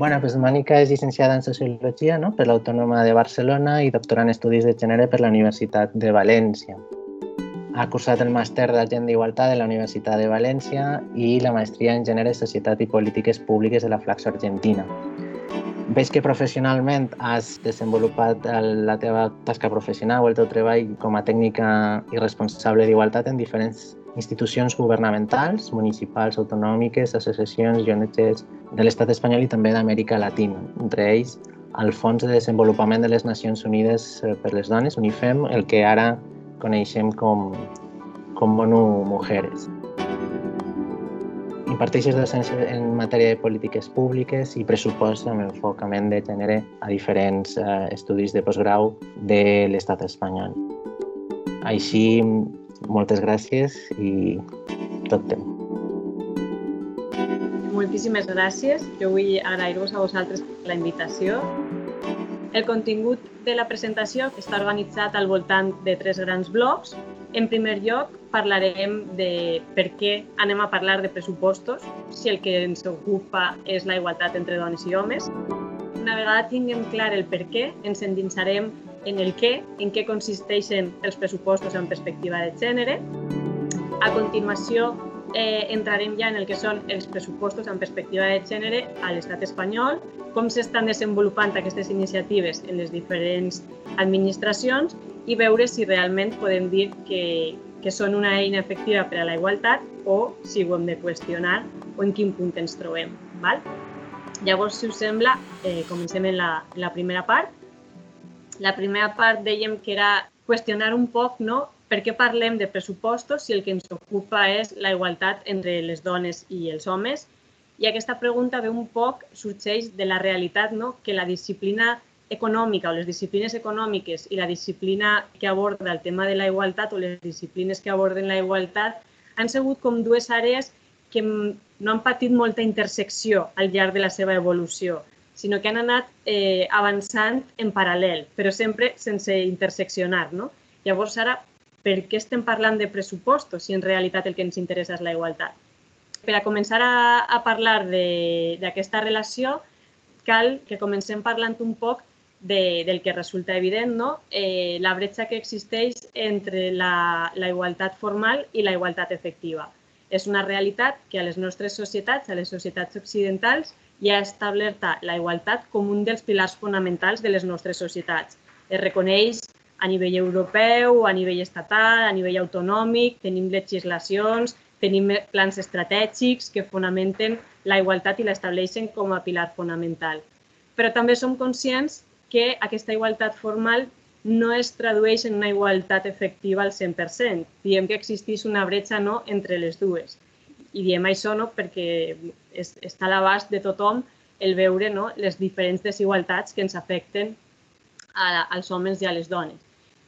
Bueno, pues Mònica és llicenciada en Sociologia no? per l'Autònoma de Barcelona i doctora en Estudis de Gènere per la Universitat de València. Ha cursat el màster d'Agenda d'Igualtat de la Universitat de València i la maestria en Gènere, Societat i Polítiques Públiques de la Flaxo Argentina. Veig que professionalment has desenvolupat la teva tasca professional o el teu treball com a tècnica i responsable d'igualtat en diferents institucions governamentals, municipals, autonòmiques, associacions i ONGs de l'estat espanyol i també d'Amèrica Latina, entre ells el Fons de Desenvolupament de les Nacions Unides eh, per les Dones, UNIFEM, el que ara coneixem com, com ONU Mujeres. Imparteixes docència en matèria de polítiques públiques i pressupost amb enfocament de gènere a diferents eh, estudis de postgrau de l'estat espanyol. Així, moltes gràcies i tot temps. Moltíssimes gràcies. Jo vull agrair-vos a vosaltres la invitació. El contingut de la presentació està organitzat al voltant de tres grans blocs. En primer lloc, parlarem de per què anem a parlar de pressupostos, si el que ens ocupa és la igualtat entre dones i homes. Una vegada tinguem clar el per què, ens endinsarem en el què, en què consisteixen els pressupostos en perspectiva de gènere. A continuació, eh, entrarem ja en el que són els pressupostos en perspectiva de gènere a l'estat espanyol, com s'estan desenvolupant aquestes iniciatives en les diferents administracions i veure si realment podem dir que, que són una eina efectiva per a la igualtat o si ho hem de qüestionar o en quin punt ens trobem. Val? Llavors, si us sembla, eh, comencem en la, en la primera part la primera part dèiem que era qüestionar un poc no, per què parlem de pressupostos si el que ens ocupa és la igualtat entre les dones i els homes. I aquesta pregunta ve un poc, sorgeix de la realitat no? que la disciplina econòmica o les disciplines econòmiques i la disciplina que aborda el tema de la igualtat o les disciplines que aborden la igualtat han sigut com dues àrees que no han patit molta intersecció al llarg de la seva evolució sinó que han anat eh, avançant en paral·lel, però sempre sense interseccionar. No? Llavors, ara, per què estem parlant de pressupostos si en realitat el que ens interessa és la igualtat? Per a començar a, a parlar d'aquesta relació, cal que comencem parlant un poc de, del que resulta evident, no? eh, la bretxa que existeix entre la, la igualtat formal i la igualtat efectiva. És una realitat que a les nostres societats, a les societats occidentals, i ha establerta la igualtat com un dels pilars fonamentals de les nostres societats. Es reconeix a nivell europeu, a nivell estatal, a nivell autonòmic, tenim legislacions, tenim plans estratègics que fonamenten la igualtat i l'estableixen com a pilar fonamental. Però també som conscients que aquesta igualtat formal no es tradueix en una igualtat efectiva al 100%. Diem que existeix una bretxa no entre les dues. I diem això no perquè és, està a l'abast de tothom el veure no, les diferents desigualtats que ens afecten a, als homes i a les dones.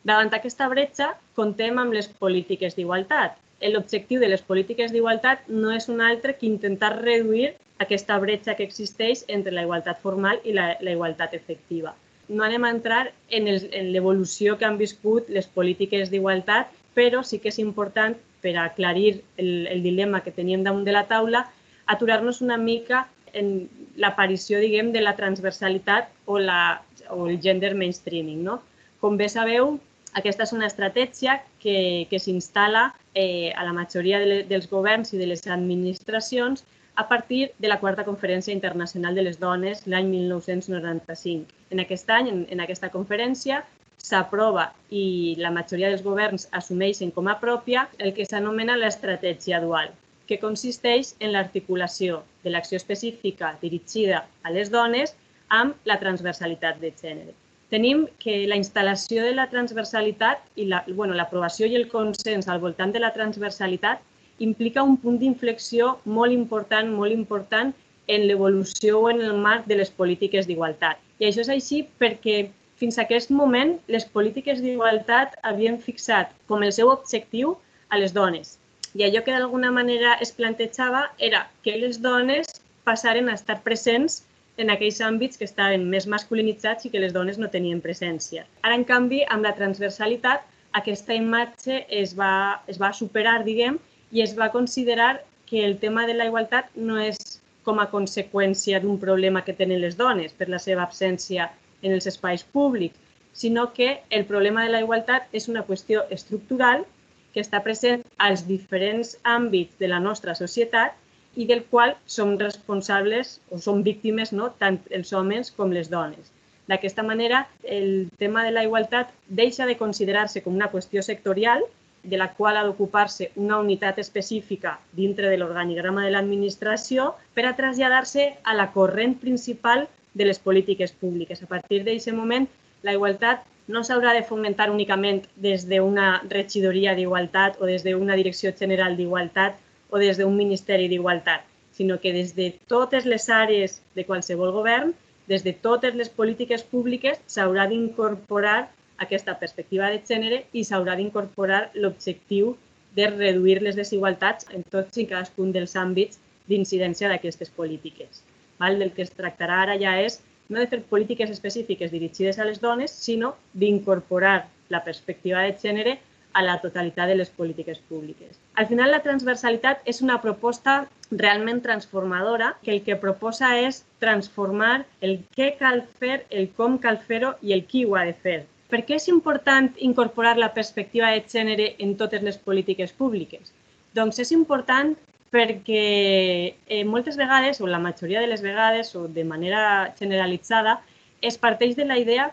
Davant aquesta bretxa, contem amb les polítiques d'igualtat. L'objectiu de les polítiques d'igualtat no és un altre que intentar reduir aquesta bretxa que existeix entre la igualtat formal i la, la igualtat efectiva. No anem a entrar en l'evolució que han viscut les polítiques d'igualtat, però sí que és important per aclarir el, el dilema que teníem damunt de la taula, aturar-nos una mica en l'aparició, diguem, de la transversalitat o, la, o el gender mainstreaming. No? Com bé sabeu, aquesta és una estratègia que, que s'instal·la eh, a la majoria de, dels governs i de les administracions a partir de la quarta Conferència Internacional de les Dones l'any 1995. En aquest any, en, en aquesta conferència, s'aprova i la majoria dels governs assumeixen com a pròpia el que s'anomena l'estratègia dual, que consisteix en l'articulació de l'acció específica dirigida a les dones amb la transversalitat de gènere. Tenim que la instal·lació de la transversalitat i l'aprovació bueno, i el consens al voltant de la transversalitat implica un punt d'inflexió molt important, molt important en l'evolució o en el marc de les polítiques d'igualtat. I això és així perquè fins a aquest moment, les polítiques d'igualtat havien fixat com el seu objectiu a les dones. I allò que d'alguna manera es plantejava era que les dones passaren a estar presents en aquells àmbits que estaven més masculinitzats i que les dones no tenien presència. Ara, en canvi, amb la transversalitat, aquesta imatge es va, es va superar, diguem, i es va considerar que el tema de la igualtat no és com a conseqüència d'un problema que tenen les dones per la seva absència en els espais públics, sinó que el problema de la igualtat és una qüestió estructural que està present als diferents àmbits de la nostra societat i del qual som responsables o som víctimes no? tant els homes com les dones. D'aquesta manera, el tema de la igualtat deixa de considerar-se com una qüestió sectorial de la qual ha d'ocupar-se una unitat específica dintre de l'organigrama de l'administració per a traslladar-se a la corrent principal de les polítiques públiques. A partir d'aquest moment, la igualtat no s'haurà de fomentar únicament des d'una regidoria d'igualtat o des d'una direcció general d'igualtat o des d'un ministeri d'igualtat, sinó que des de totes les àrees de qualsevol govern, des de totes les polítiques públiques, s'haurà d'incorporar aquesta perspectiva de gènere i s'haurà d'incorporar l'objectiu de reduir les desigualtats en tots i cadascun dels àmbits d'incidència d'aquestes polítiques. Val? Del que es tractarà ara ja és no de fer polítiques específiques dirigides a les dones, sinó d'incorporar la perspectiva de gènere a la totalitat de les polítiques públiques. Al final, la transversalitat és una proposta realment transformadora que el que proposa és transformar el què cal fer, el com cal fer-ho i el qui ho ha de fer. Per què és important incorporar la perspectiva de gènere en totes les polítiques públiques? Doncs és important perquè eh, moltes vegades, o la majoria de les vegades, o de manera generalitzada, es parteix de la idea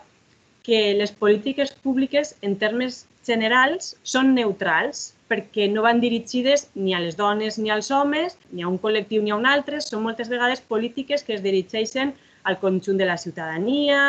que les polítiques públiques, en termes generals, són neutrals, perquè no van dirigides ni a les dones ni als homes, ni a un col·lectiu ni a un altre, són moltes vegades polítiques que es dirigeixen al conjunt de la ciutadania,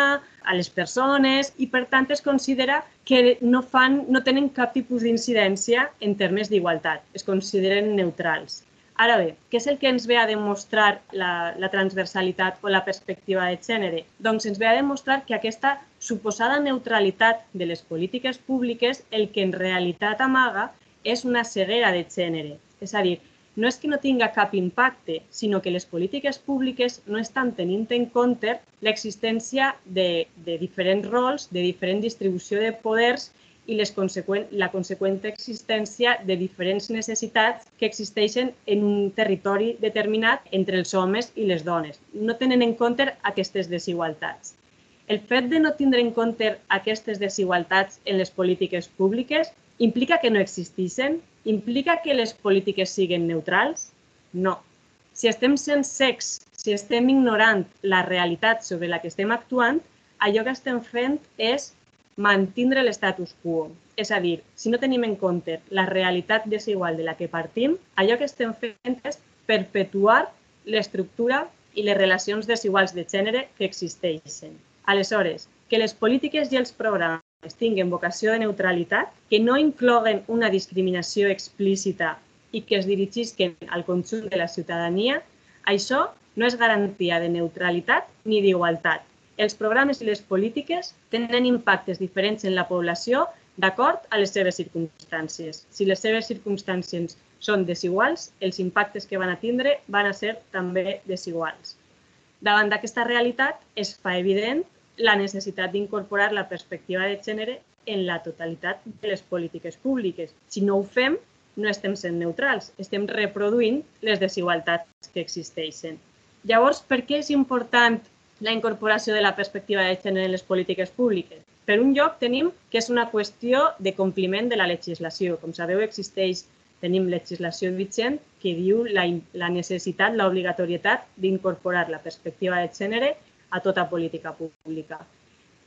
a les persones i per tant es considera que no, fan, no tenen cap tipus d'incidència en termes d'igualtat, es consideren neutrals. Ara bé, què és el que ens ve a demostrar la, la transversalitat o la perspectiva de gènere? Doncs ens ve a demostrar que aquesta suposada neutralitat de les polítiques públiques el que en realitat amaga és una ceguera de gènere. És a dir, no és que no tinga cap impacte, sinó que les polítiques públiques no estan tenint en compte l'existència de, de diferents rols, de diferent distribució de poders i les conseqüent, la conseqüent existència de diferents necessitats que existeixen en un territori determinat entre els homes i les dones. No tenen en compte aquestes desigualtats. El fet de no tindre en compte aquestes desigualtats en les polítiques públiques implica que no existeixen Implica que les polítiques siguin neutrals? No. Si estem sent secs, si estem ignorant la realitat sobre la que estem actuant, allò que estem fent és mantindre l'estatus quo. És a dir, si no tenim en compte la realitat desigual de la que partim, allò que estem fent és perpetuar l'estructura i les relacions desiguals de gènere que existeixen. Aleshores, que les polítiques i els programes tinguen vocació de neutralitat, que no incloguen una discriminació explícita i que es dirigisquen al conjunt de la ciutadania, això no és garantia de neutralitat ni d'igualtat. Els programes i les polítiques tenen impactes diferents en la població d'acord a les seves circumstàncies. Si les seves circumstàncies són desiguals, els impactes que van a tindre van a ser també desiguals. Davant d'aquesta realitat, es fa evident la necessitat d'incorporar la perspectiva de gènere en la totalitat de les polítiques públiques. Si no ho fem, no estem sent neutrals, estem reproduint les desigualtats que existeixen. Llavors, per què és important la incorporació de la perspectiva de gènere en les polítiques públiques? Per un lloc tenim que és una qüestió de compliment de la legislació. Com sabeu, existeix, tenim legislació vigent que diu la, la necessitat, l'obligatorietat d'incorporar la perspectiva de gènere a tota política pública.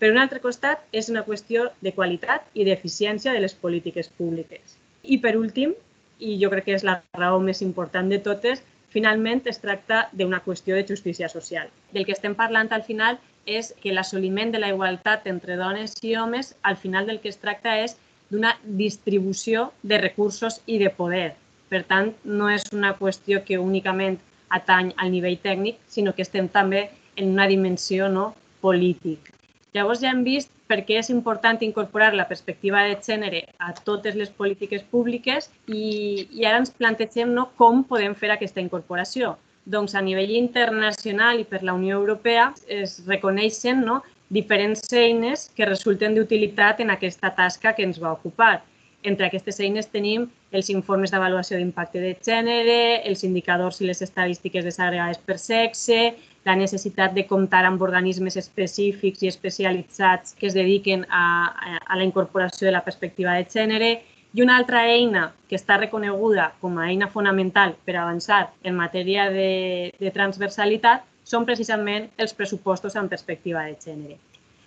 Per un altre costat, és una qüestió de qualitat i d'eficiència de les polítiques públiques. I per últim, i jo crec que és la raó més important de totes, finalment es tracta d'una qüestió de justícia social. Del que estem parlant al final és que l'assoliment de la igualtat entre dones i homes, al final del que es tracta és d'una distribució de recursos i de poder. Per tant, no és una qüestió que únicament atany al nivell tècnic, sinó que estem també en una dimensió no, política. Llavors ja hem vist per què és important incorporar la perspectiva de gènere a totes les polítiques públiques i, i ara ens plantegem no, com podem fer aquesta incorporació. Doncs a nivell internacional i per la Unió Europea es reconeixen no, diferents eines que resulten d'utilitat en aquesta tasca que ens va ocupar. Entre aquestes eines tenim els informes d'avaluació d'impacte de gènere, els indicadors i les estadístiques desagregades per sexe, la necessitat de comptar amb organismes específics i especialitzats que es dediquen a, a la incorporació de la perspectiva de gènere i una altra eina que està reconeguda com a eina fonamental per avançar en matèria de, de transversalitat són precisament els pressupostos en perspectiva de gènere.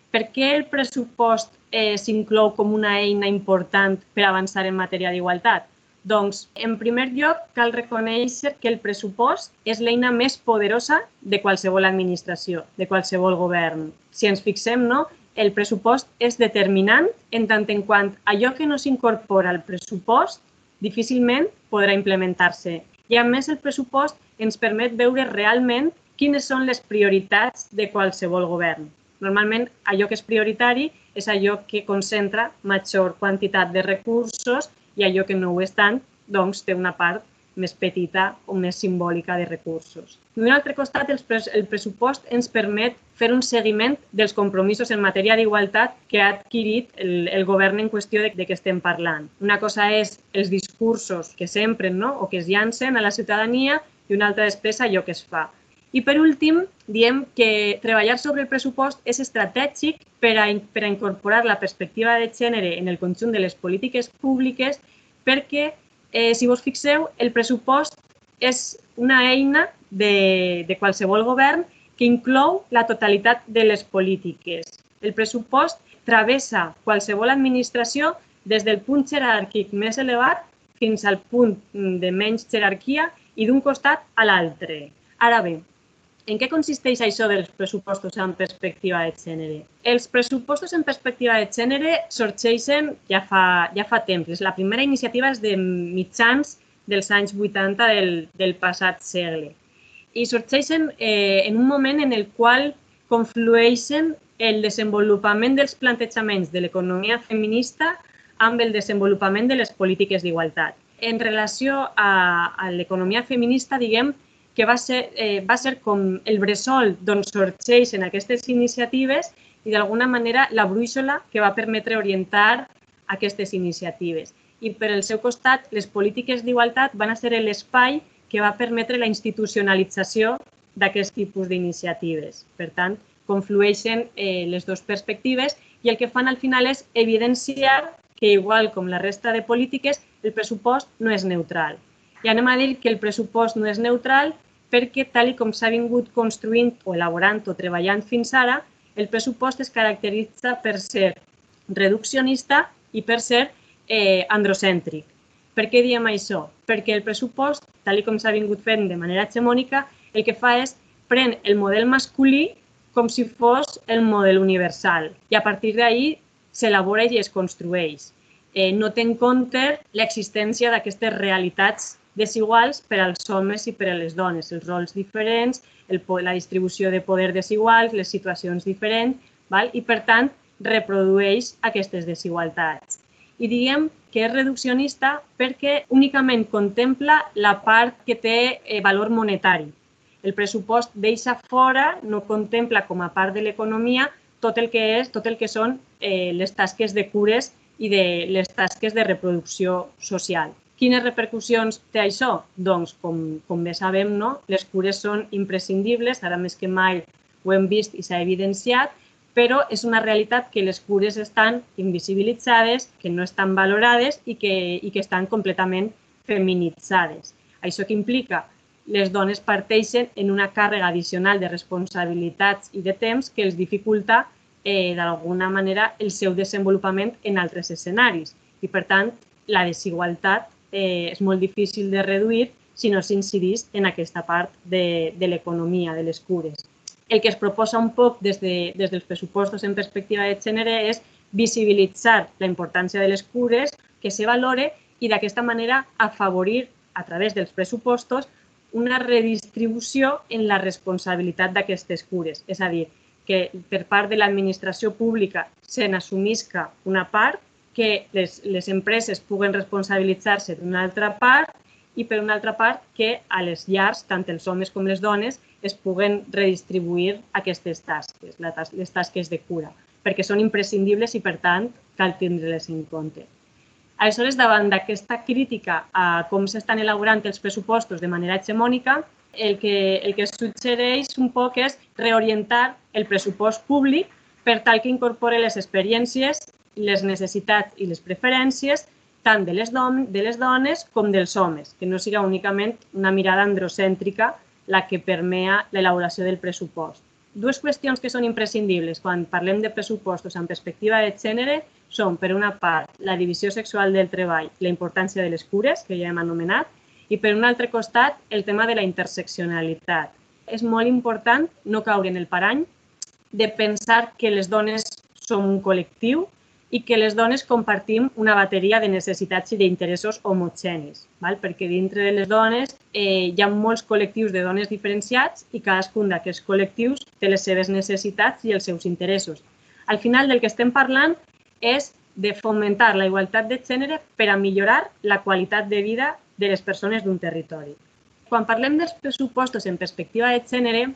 Per què el pressupost eh, s'inclou com una eina important per avançar en matèria d'igualtat? Doncs, en primer lloc, cal reconèixer que el pressupost és l'eina més poderosa de qualsevol administració, de qualsevol govern. Si ens fixem, no? el pressupost és determinant en tant en quant allò que no s'incorpora al pressupost difícilment podrà implementar-se. I a més el pressupost ens permet veure realment quines són les prioritats de qualsevol govern. Normalment, allò que és prioritari és allò que concentra major quantitat de recursos i allò que no ho és tant, doncs té una part més petita o més simbòlica de recursos. D'un altre costat, el, pres el pressupost ens permet fer un seguiment dels compromisos en matèria d'igualtat que ha adquirit el, el govern en qüestió de, de què estem parlant. Una cosa és els discursos que s'empren no? o que es llancen a la ciutadania i una altra després allò que es fa. I per últim, diem que treballar sobre el pressupost és estratègic per a, per a incorporar la perspectiva de gènere en el conjunt de les polítiques públiques perquè, eh, si vos fixeu, el pressupost és una eina de, de qualsevol govern que inclou la totalitat de les polítiques. El pressupost travessa qualsevol administració des del punt jeràrquic més elevat fins al punt de menys jerarquia i d'un costat a l'altre. Ara bé, en què consisteix això dels pressupostos en perspectiva de gènere? Els pressupostos en perspectiva de gènere sorgeixen ja fa, ja fa temps. La primera iniciativa és de mitjans dels anys 80 del, del passat segle. I sorgeixen eh, en un moment en el qual conflueixen el desenvolupament dels plantejaments de l'economia feminista amb el desenvolupament de les polítiques d'igualtat. En relació a, a l'economia feminista, diguem que va ser, eh, va ser com el bressol d'on sorgeixen aquestes iniciatives i d'alguna manera la brúixola que va permetre orientar aquestes iniciatives. I per el seu costat, les polítiques d'igualtat van a ser l'espai que va permetre la institucionalització d'aquest tipus d'iniciatives. Per tant, conflueixen eh, les dues perspectives i el que fan al final és evidenciar que, igual com la resta de polítiques, el pressupost no és neutral. I anem a dir que el pressupost no és neutral perquè, tal com s'ha vingut construint o elaborant o treballant fins ara, el pressupost es caracteritza per ser reduccionista i per ser eh, androcèntric. Per què diem això? Perquè el pressupost, tal com s'ha vingut fent de manera hegemònica, el que fa és pren el model masculí com si fos el model universal i a partir d'ahir s'elabora i es construeix. Eh, no té en compte l'existència d'aquestes realitats desiguals per als homes i per a les dones, els rols diferents, el, la distribució de poder desiguals, les situacions diferents, val? i per tant reprodueix aquestes desigualtats. I diem que és reduccionista perquè únicament contempla la part que té eh, valor monetari. El pressupost deixa fora, no contempla com a part de l'economia tot el que és, tot el que són eh, les tasques de cures i de les tasques de reproducció social. Quines repercussions té això? Doncs, com, com bé sabem, no? les cures són imprescindibles, ara més que mai ho hem vist i s'ha evidenciat, però és una realitat que les cures estan invisibilitzades, que no estan valorades i que, i que estan completament feminitzades. Això que implica? Les dones parteixen en una càrrega addicional de responsabilitats i de temps que els dificulta eh, d'alguna manera el seu desenvolupament en altres escenaris. I, per tant, la desigualtat eh, és molt difícil de reduir si no s'incidís en aquesta part de, de l'economia, de les cures. El que es proposa un poc des, de, des dels pressupostos en perspectiva de gènere és visibilitzar la importància de les cures, que se valore i d'aquesta manera afavorir a través dels pressupostos una redistribució en la responsabilitat d'aquestes cures. És a dir, que per part de l'administració pública se n'assumisca una part que les, les empreses puguen responsabilitzar-se d'una altra part i per una altra part que a les llars, tant els homes com les dones, es puguen redistribuir aquestes tasques, les tasques de cura, perquè són imprescindibles i per tant cal tindre-les en compte. Aleshores, davant d'aquesta crítica a com s'estan elaborant els pressupostos de manera hegemònica, el que, el que suggereix un poc és reorientar el pressupost públic per tal que incorpore les experiències, les necessitats i les preferències tant de les, de les dones com dels homes, que no siga únicament una mirada androcèntrica la que permea l'elaboració del pressupost. Dues qüestions que són imprescindibles quan parlem de pressupostos en perspectiva de gènere són, per una part, la divisió sexual del treball la importància de les cures, que ja hem anomenat, i per un altre costat, el tema de la interseccionalitat. És molt important no caure en el parany de pensar que les dones som un col·lectiu i que les dones compartim una bateria de necessitats i d'interessos homogenis, val? perquè dintre de les dones eh, hi ha molts col·lectius de dones diferenciats i cadascun d'aquests col·lectius té les seves necessitats i els seus interessos. Al final del que estem parlant és de fomentar la igualtat de gènere per a millorar la qualitat de vida de les persones d'un territori. Quan parlem dels pressupostos en perspectiva de gènere,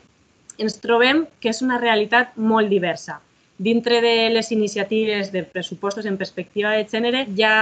ens trobem que és una realitat molt diversa Dintre de les iniciatives de pressupostos en perspectiva de gènere hi ha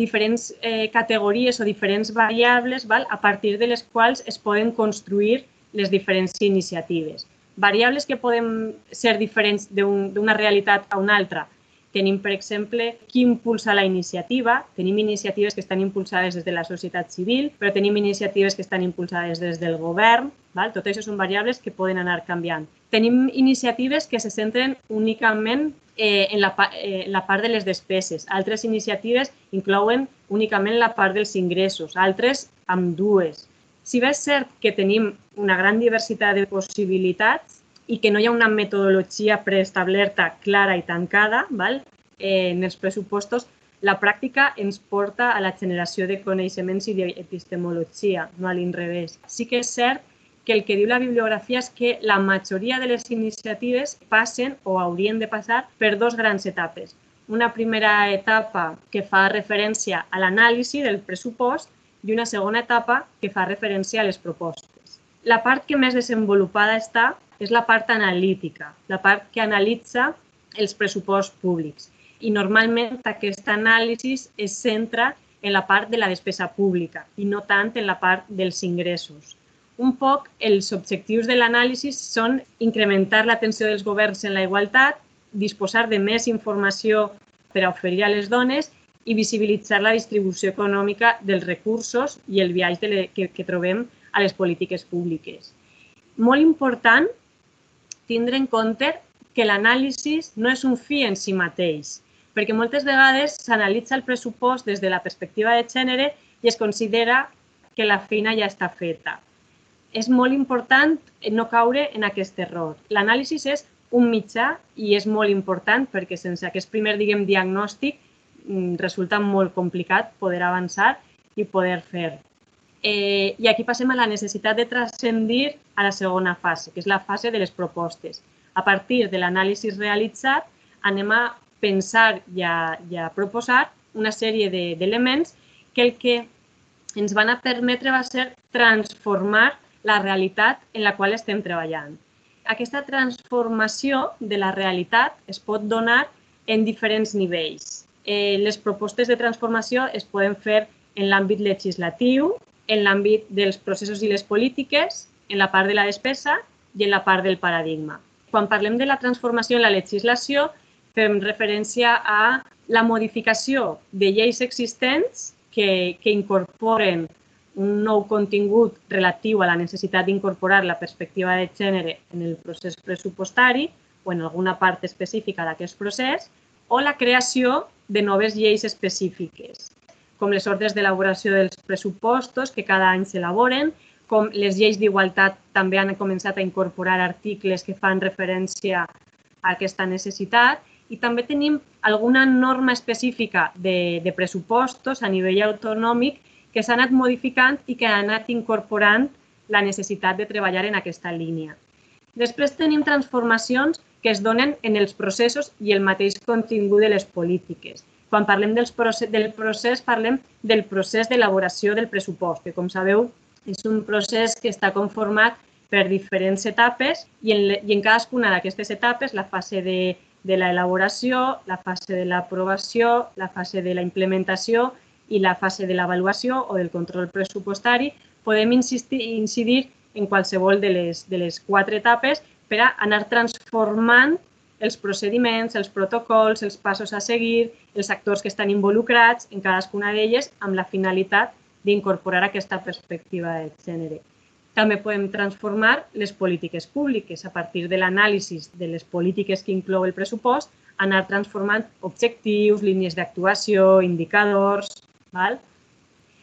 diferents eh, categories o diferents variables val, a partir de les quals es poden construir les diferents iniciatives. Variables que poden ser diferents d'una un, realitat a una altra Tenim, per exemple, qui impulsa la iniciativa. Tenim iniciatives que estan impulsades des de la societat civil, però tenim iniciatives que estan impulsades des del govern. Val? Tot això són variables que poden anar canviant. Tenim iniciatives que se centren únicament eh, en la, eh, la part de les despeses. Altres iniciatives inclouen únicament la part dels ingressos, altres amb dues. Si bé és cert que tenim una gran diversitat de possibilitats, i que no hi ha una metodologia preestablerta clara i tancada val? Eh, en els pressupostos, la pràctica ens porta a la generació de coneixements i d'epistemologia, no a l'inrevés. Sí que és cert que el que diu la bibliografia és que la majoria de les iniciatives passen o haurien de passar per dos grans etapes. Una primera etapa que fa referència a l'anàlisi del pressupost i una segona etapa que fa referència a les propostes. La part que més desenvolupada està és la part analítica, la part que analitza els pressuposts públics. I normalment aquesta anàlisi es centra en la part de la despesa pública i no tant en la part dels ingressos. Un poc els objectius de l'anàlisi són incrementar l'atenció dels governs en la igualtat, disposar de més informació per a oferir a les dones i visibilitzar la distribució econòmica dels recursos i el viatge que, que trobem a les polítiques públiques. Molt important tindre en compte que l'anàlisi no és un fi en si mateix, perquè moltes vegades s'analitza el pressupost des de la perspectiva de gènere i es considera que la feina ja està feta. És molt important no caure en aquest error. L'anàlisi és un mitjà i és molt important perquè sense aquest primer, diguem, diagnòstic mm, resulta molt complicat poder avançar i poder fer. Eh, I aquí passem a la necessitat de transcendir a la segona fase, que és la fase de les propostes. A partir de l'anàlisi realitzat, anem a pensar i a, i a proposar una sèrie d'elements de, que el que ens van a permetre va ser transformar la realitat en la qual estem treballant. Aquesta transformació de la realitat es pot donar en diferents nivells. Eh, les propostes de transformació es poden fer en l'àmbit legislatiu, en l'àmbit dels processos i les polítiques, en la part de la despesa i en la part del paradigma. Quan parlem de la transformació en la legislació, fem referència a la modificació de lleis existents que, que incorporen un nou contingut relatiu a la necessitat d'incorporar la perspectiva de gènere en el procés pressupostari o en alguna part específica d'aquest procés, o la creació de noves lleis específiques com les ordres d'elaboració dels pressupostos que cada any s'elaboren, com les lleis d'igualtat també han començat a incorporar articles que fan referència a aquesta necessitat i també tenim alguna norma específica de, de pressupostos a nivell autonòmic que s'ha anat modificant i que ha anat incorporant la necessitat de treballar en aquesta línia. Després tenim transformacions que es donen en els processos i el mateix contingut de les polítiques. Quan parlem dels procés, del procés, parlem del procés d'elaboració del pressupost, que com sabeu és un procés que està conformat per diferents etapes i en, i en cadascuna d'aquestes etapes, la fase de de l'elaboració, la fase de l'aprovació, la fase de la implementació i la fase de l'avaluació o del control pressupostari, podem insistir, incidir en qualsevol de les, de les quatre etapes per a anar transformant els procediments, els protocols, els passos a seguir, els actors que estan involucrats en cadascuna d'elles amb la finalitat d'incorporar aquesta perspectiva de gènere. També podem transformar les polítiques públiques a partir de l'anàlisi de les polítiques que inclou el pressupost, anar transformant objectius, línies d'actuació, indicadors... Val?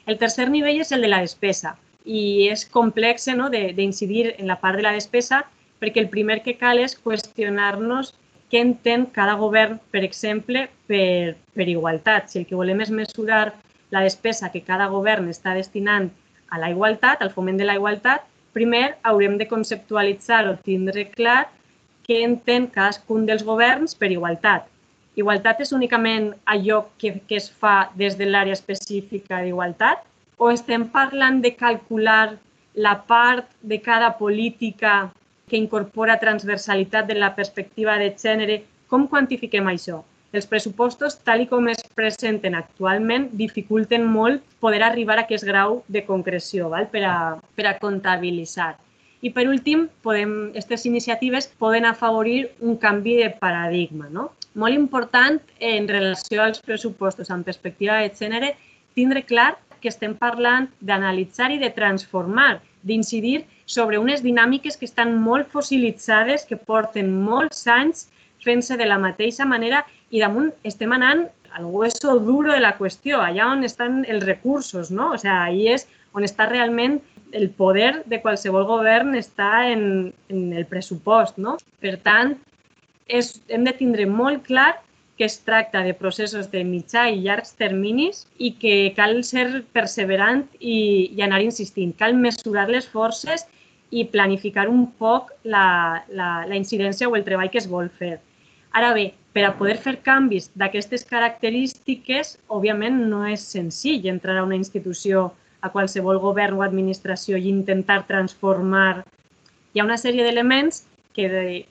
El tercer nivell és el de la despesa i és complex no, d'incidir en la part de la despesa perquè el primer que cal és qüestionar-nos què entén cada govern, per exemple, per, per igualtat. Si el que volem és mesurar la despesa que cada govern està destinant a la igualtat, al foment de la igualtat, primer haurem de conceptualitzar o tindre clar què entén cadascun dels governs per igualtat. Igualtat és únicament allò que, que es fa des de l'àrea específica d'igualtat o estem parlant de calcular la part de cada política que incorpora transversalitat de la perspectiva de gènere? Com quantifiquem això? els pressupostos, tal com es presenten actualment, dificulten molt poder arribar a aquest grau de concreció val? Per, a, per a comptabilitzar. I per últim, podem, aquestes iniciatives poden afavorir un canvi de paradigma. No? Molt important en relació als pressupostos en perspectiva de gènere, tindre clar que estem parlant d'analitzar i de transformar, d'incidir sobre unes dinàmiques que estan molt fossilitzades, que porten molts anys fent-se de la mateixa manera i damunt estem anant al hueso duro de la qüestió, allà on estan els recursos, no? O sigui, ahí és on està realment el poder de qualsevol govern està en, en el pressupost, no? Per tant, és, hem de tindre molt clar que es tracta de processos de mitjà i llargs terminis i que cal ser perseverant i, i anar insistint. Cal mesurar les forces i planificar un poc la, la, la incidència o el treball que es vol fer. Ara bé, per a poder fer canvis d'aquestes característiques, òbviament no és senzill entrar a una institució, a qualsevol govern o administració i intentar transformar. Hi ha una sèrie d'elements que,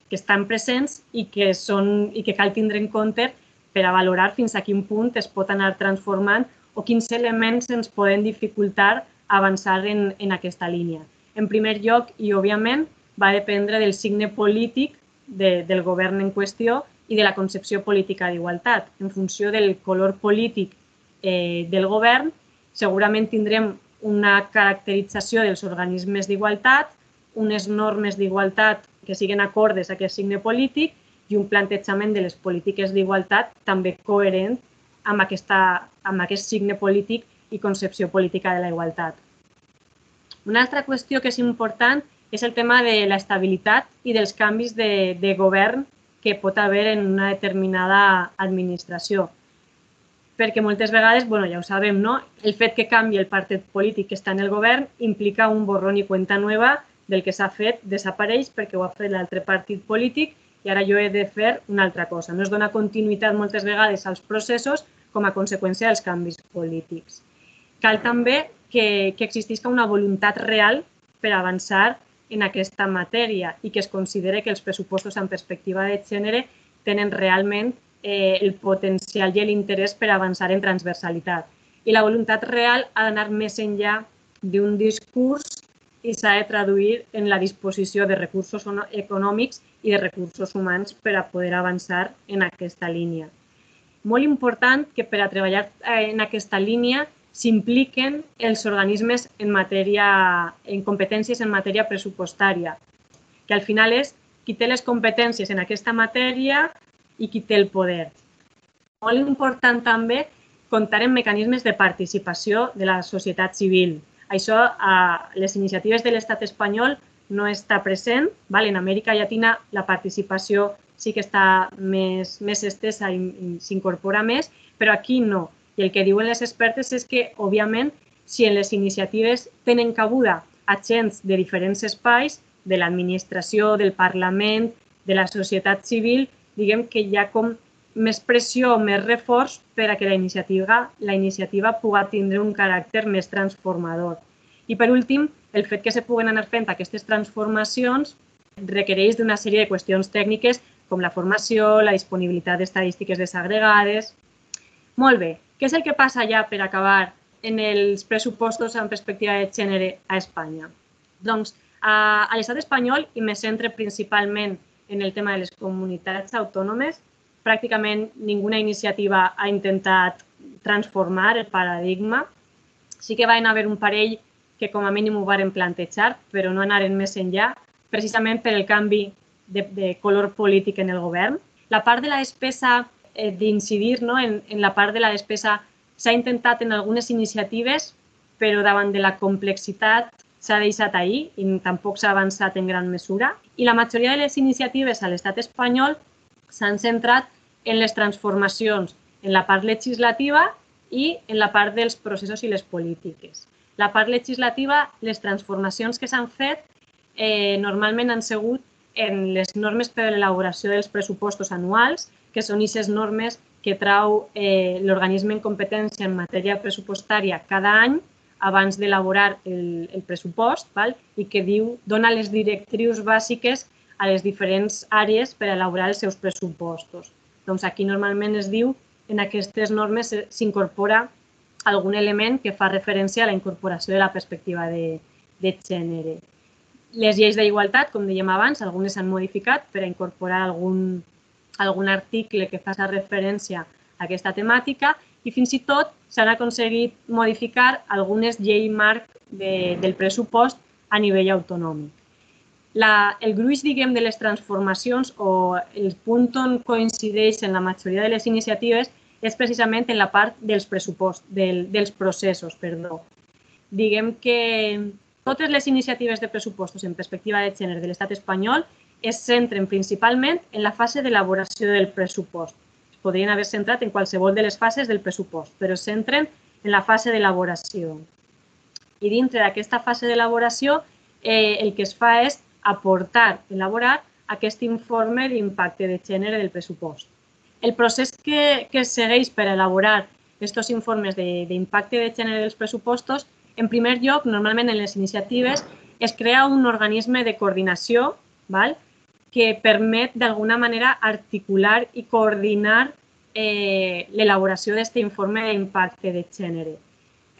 que estan presents i que, són, i que cal tindre en compte per a valorar fins a quin punt es pot anar transformant o quins elements ens poden dificultar avançar en, en aquesta línia. En primer lloc, i òbviament, va dependre del signe polític de, del govern en qüestió i de la concepció política d'igualtat. En funció del color polític eh, del govern, segurament tindrem una caracterització dels organismes d'igualtat, unes normes d'igualtat que siguin acordes a aquest signe polític i un plantejament de les polítiques d'igualtat també coherent amb, aquesta, amb aquest signe polític i concepció política de la igualtat. Una altra qüestió que és important és el tema de l'estabilitat i dels canvis de, de govern que pot haver en una determinada administració. Perquè moltes vegades, bueno, ja ho sabem, no? el fet que canvi el partit polític que està en el govern implica un borrón i cuenta nova del que s'ha fet desapareix perquè ho ha fet l'altre partit polític i ara jo he de fer una altra cosa. No es dona continuïtat moltes vegades als processos com a conseqüència dels canvis polítics. Cal també que, que existisca una voluntat real per avançar en aquesta matèria i que es considere que els pressupostos en perspectiva de gènere tenen realment eh, el potencial i l'interès per avançar en transversalitat. I la voluntat real ha d'anar més enllà d'un discurs i s'ha de traduir en la disposició de recursos econòmics i de recursos humans per a poder avançar en aquesta línia. Molt important que per a treballar eh, en aquesta línia s'impliquen els organismes en matèria, en competències en matèria pressupostària, que al final és qui té les competències en aquesta matèria i qui té el poder. Molt important també comptar amb mecanismes de participació de la societat civil. Això a les iniciatives de l'estat espanyol no està present. Val? En Amèrica Llatina la participació sí que està més, més estesa i s'incorpora més, però aquí no. I el que diuen les expertes és que, òbviament, si en les iniciatives tenen cabuda agents de diferents espais, de l'administració, del Parlament, de la societat civil, diguem que hi ha com més pressió, més reforç per a que la iniciativa, la iniciativa pugui tindre un caràcter més transformador. I per últim, el fet que se puguen anar fent aquestes transformacions requereix d'una sèrie de qüestions tècniques com la formació, la disponibilitat d'estadístiques desagregades... Molt bé, què és el que passa ja per acabar en els pressupostos en perspectiva de gènere a Espanya? Doncs a, a l'estat espanyol, i me centre principalment en el tema de les comunitats autònomes, pràcticament ninguna iniciativa ha intentat transformar el paradigma. Sí que van haver un parell que com a mínim ho varen plantejar, però no anaren més enllà, precisament per el canvi de, de color polític en el govern. La part de la despesa eh, d'incidir no, en, en la part de la despesa s'ha intentat en algunes iniciatives, però davant de la complexitat s'ha deixat ahir i tampoc s'ha avançat en gran mesura. I la majoria de les iniciatives a l'estat espanyol s'han centrat en les transformacions en la part legislativa i en la part dels processos i les polítiques. La part legislativa, les transformacions que s'han fet eh, normalment han sigut en les normes per a l'elaboració dels pressupostos anuals, que són aquestes normes que trau eh, l'organisme en competència en matèria pressupostària cada any abans d'elaborar el, el pressupost val? i que diu, dona les directrius bàsiques a les diferents àrees per elaborar els seus pressupostos. Doncs aquí normalment es diu, en aquestes normes s'incorpora algun element que fa referència a la incorporació de la perspectiva de, de gènere. Les lleis d'igualtat, com dèiem abans, algunes s'han modificat per a incorporar algun, algun article que faci referència a aquesta temàtica i fins i tot s'han aconseguit modificar algunes lleis marc de, del pressupost a nivell autonòmic la, el gruix, diguem, de les transformacions o el punt on coincideix en la majoria de les iniciatives és precisament en la part dels pressupost, del, dels processos, perdó. Diguem que totes les iniciatives de pressupostos en perspectiva de gènere de l'estat espanyol es centren principalment en la fase d'elaboració del pressupost. Es podrien haver centrat en qualsevol de les fases del pressupost, però es centren en la fase d'elaboració. I dintre d'aquesta fase d'elaboració eh, el que es fa és aportar, elaborar aquest informe d'impacte de gènere del pressupost. El procés que, que segueix per elaborar aquests informes d'impacte de, de gènere dels pressupostos, en primer lloc, normalment en les iniciatives, es crea un organisme de coordinació val? Que permet d'alguna manera articular i coordinar eh, l'elaboració d'aquest informe d'impacte de gènere.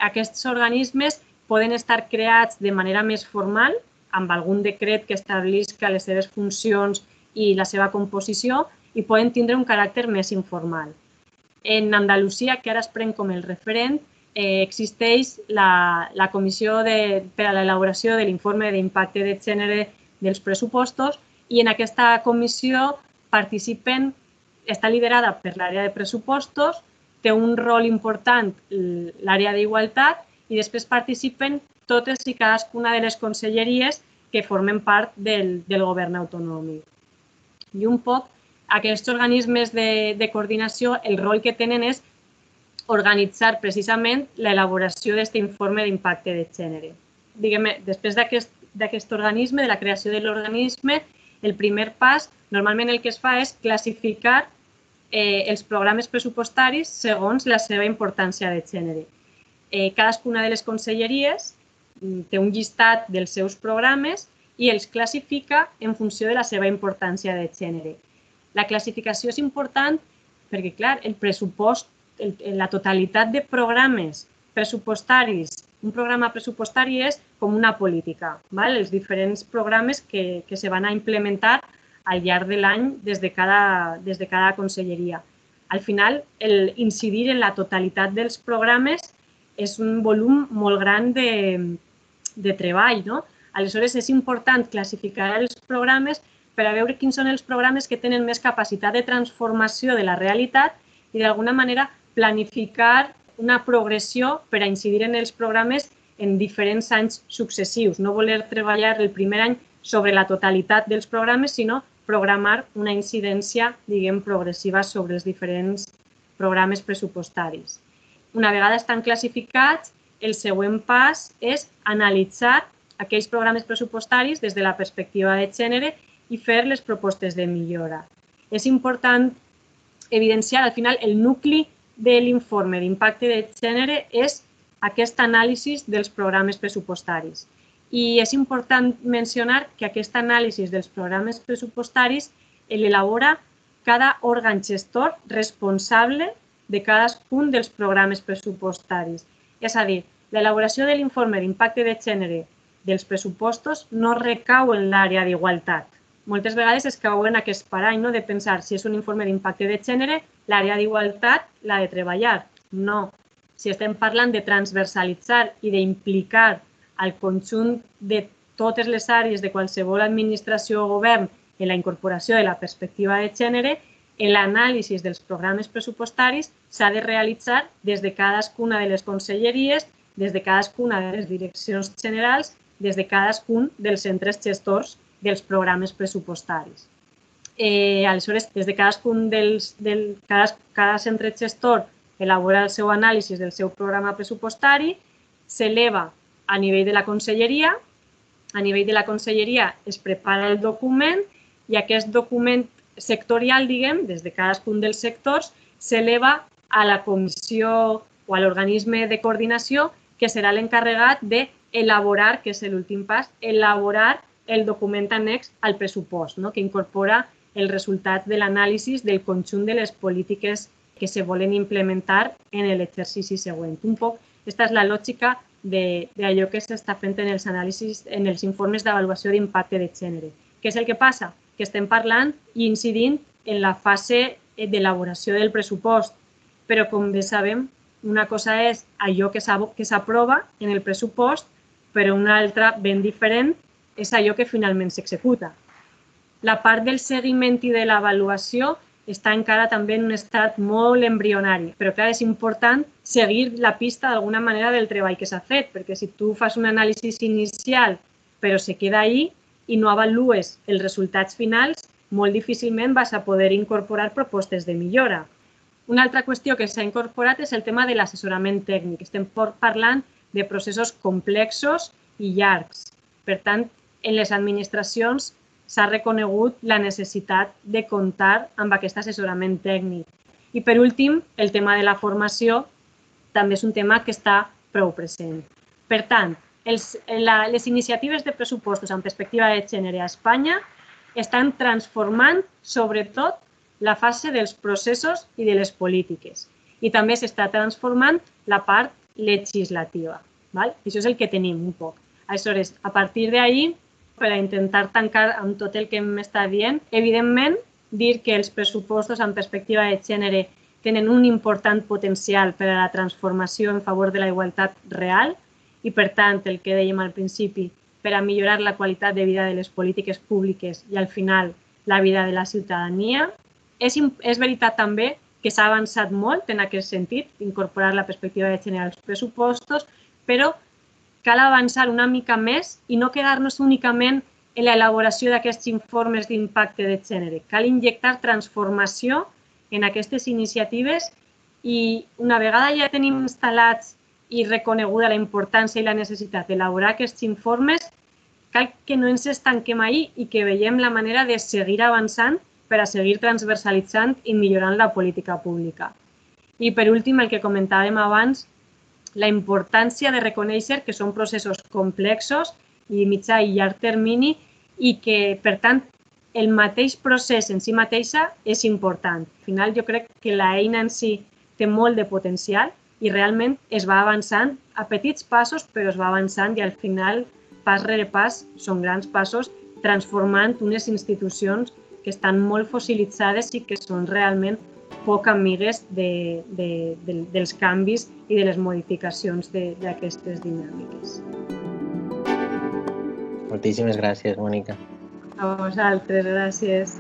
Aquests organismes poden estar creats de manera més formal, amb algun decret que establisca les seves funcions i la seva composició i poden tindre un caràcter més informal. En Andalusia, que ara es pren com el referent, eh, existeix la, la comissió de, per a l'elaboració de l'informe d'impacte de gènere dels pressupostos i en aquesta comissió participen, està liderada per l'àrea de pressupostos, té un rol important l'àrea d'igualtat i després participen totes i cadascuna de les conselleries que formen part del, del govern autonòmic. I un poc aquests organismes de, de coordinació, el rol que tenen és organitzar precisament l'elaboració d'aquest informe d'impacte de gènere. Diguem, després d'aquest organisme, de la creació de l'organisme, el primer pas, normalment el que es fa és classificar eh, els programes pressupostaris segons la seva importància de gènere. Eh, cadascuna de les conselleries Mm, té un llistat dels seus programes i els classifica en funció de la seva importància de gènere. La classificació és important perquè, clar, el pressupost, el, la totalitat de programes pressupostaris, un programa pressupostari és com una política, val? els diferents programes que, que se van a implementar al llarg de l'any des, de cada, des de cada conselleria. Al final, el incidir en la totalitat dels programes és un volum molt gran de, de treball. No? Aleshores, és important classificar els programes per a veure quins són els programes que tenen més capacitat de transformació de la realitat i d'alguna manera planificar una progressió per a incidir en els programes en diferents anys successius. No voler treballar el primer any sobre la totalitat dels programes, sinó programar una incidència, diguem, progressiva sobre els diferents programes pressupostaris. Una vegada estan classificats, el següent pas és analitzar aquells programes pressupostaris des de la perspectiva de gènere i fer les propostes de millora. És important evidenciar, al final, el nucli de l'informe d'impacte de gènere és aquest anàlisi dels programes pressupostaris. I és important mencionar que aquest anàlisi dels programes pressupostaris l'elabora cada òrgan gestor responsable de cadascun dels programes pressupostaris. És a dir, l'elaboració de l'informe d'impacte de gènere dels pressupostos no recau en l'àrea d'igualtat. Moltes vegades es cau en aquest parany no? de pensar si és un informe d'impacte de gènere, l'àrea d'igualtat l'ha de treballar. No. Si estem parlant de transversalitzar i d'implicar al conjunt de totes les àrees de qualsevol administració o govern en la incorporació de la perspectiva de gènere, l'anàlisi dels programes pressupostaris s'ha de realitzar des de cadascuna de les conselleries, des de cadascuna de les direccions generals, des de cadascun dels centres gestors dels programes pressupostaris. Eh, aleshores, des de cadascun dels, del, cada, cada centre gestor elabora el seu anàlisi del seu programa pressupostari, s'eleva a nivell de la conselleria, a nivell de la conselleria es prepara el document i aquest document sectorial, diguem, des de cadascun dels sectors, s'eleva a la comissió o a l'organisme de coordinació que serà l'encarregat d'elaborar, que és l'últim pas, elaborar el document annex al pressupost, no? que incorpora el resultat de l'anàlisi del conjunt de les polítiques que se volen implementar en l'exercici següent. Un poc, aquesta és la lògica d'allò que s'està fent en els anàlisis, en els informes d'avaluació d'impacte de gènere. Què és el que passa? Que estem parlant i incidint en la fase d'elaboració del pressupost, però com bé sabem, una cosa és allò que s'aprova en el pressupost, però una altra ben diferent és allò que finalment s'executa. La part del seguiment i de l'avaluació està encara també en un estat molt embrionari, però clar, és important seguir la pista d'alguna manera del treball que s'ha fet, perquè si tu fas un anàlisi inicial però se queda ahí i no avalues els resultats finals, molt difícilment vas a poder incorporar propostes de millora. Una altra qüestió que s'ha incorporat és el tema de l'assessorament tècnic. Estem parlant de processos complexos i llargs. Per tant, en les administracions s'ha reconegut la necessitat de comptar amb aquest assessorament tècnic. I per últim, el tema de la formació també és un tema que està prou present. Per tant, els, la, les iniciatives de pressupostos en perspectiva de gènere a Espanya estan transformant sobretot la fase dels processos i de les polítiques. I també s'està transformant la part legislativa. Val? Això és el que tenim un poc. Aleshores, a partir d'ahir per a intentar tancar amb tot el que m'està dient. Evidentment, dir que els pressupostos en perspectiva de gènere tenen un important potencial per a la transformació en favor de la igualtat real i, per tant, el que dèiem al principi, per a millorar la qualitat de vida de les polítiques públiques i, al final, la vida de la ciutadania. És, és veritat també que s'ha avançat molt en aquest sentit, incorporar la perspectiva de gènere als pressupostos, però cal avançar una mica més i no quedar-nos únicament en l'elaboració d'aquests informes d'impacte de gènere. Cal injectar transformació en aquestes iniciatives i una vegada ja tenim instal·lats i reconeguda la importància i la necessitat d'elaborar aquests informes, cal que no ens estanquem ahir i que veiem la manera de seguir avançant per a seguir transversalitzant i millorant la política pública. I per últim, el que comentàvem abans, la importància de reconèixer que són processos complexos i mitjà i llarg termini i que, per tant, el mateix procés en si mateixa és important. Al final, jo crec que l'eina en si té molt de potencial i realment es va avançant a petits passos, però es va avançant i al final, pas rere pas, són grans passos transformant unes institucions que estan molt fossilitzades i que són realment poc amigues de, de, de, dels canvis i de les modificacions d'aquestes dinàmiques. Moltíssimes gràcies, Mònica. A vosaltres, gràcies.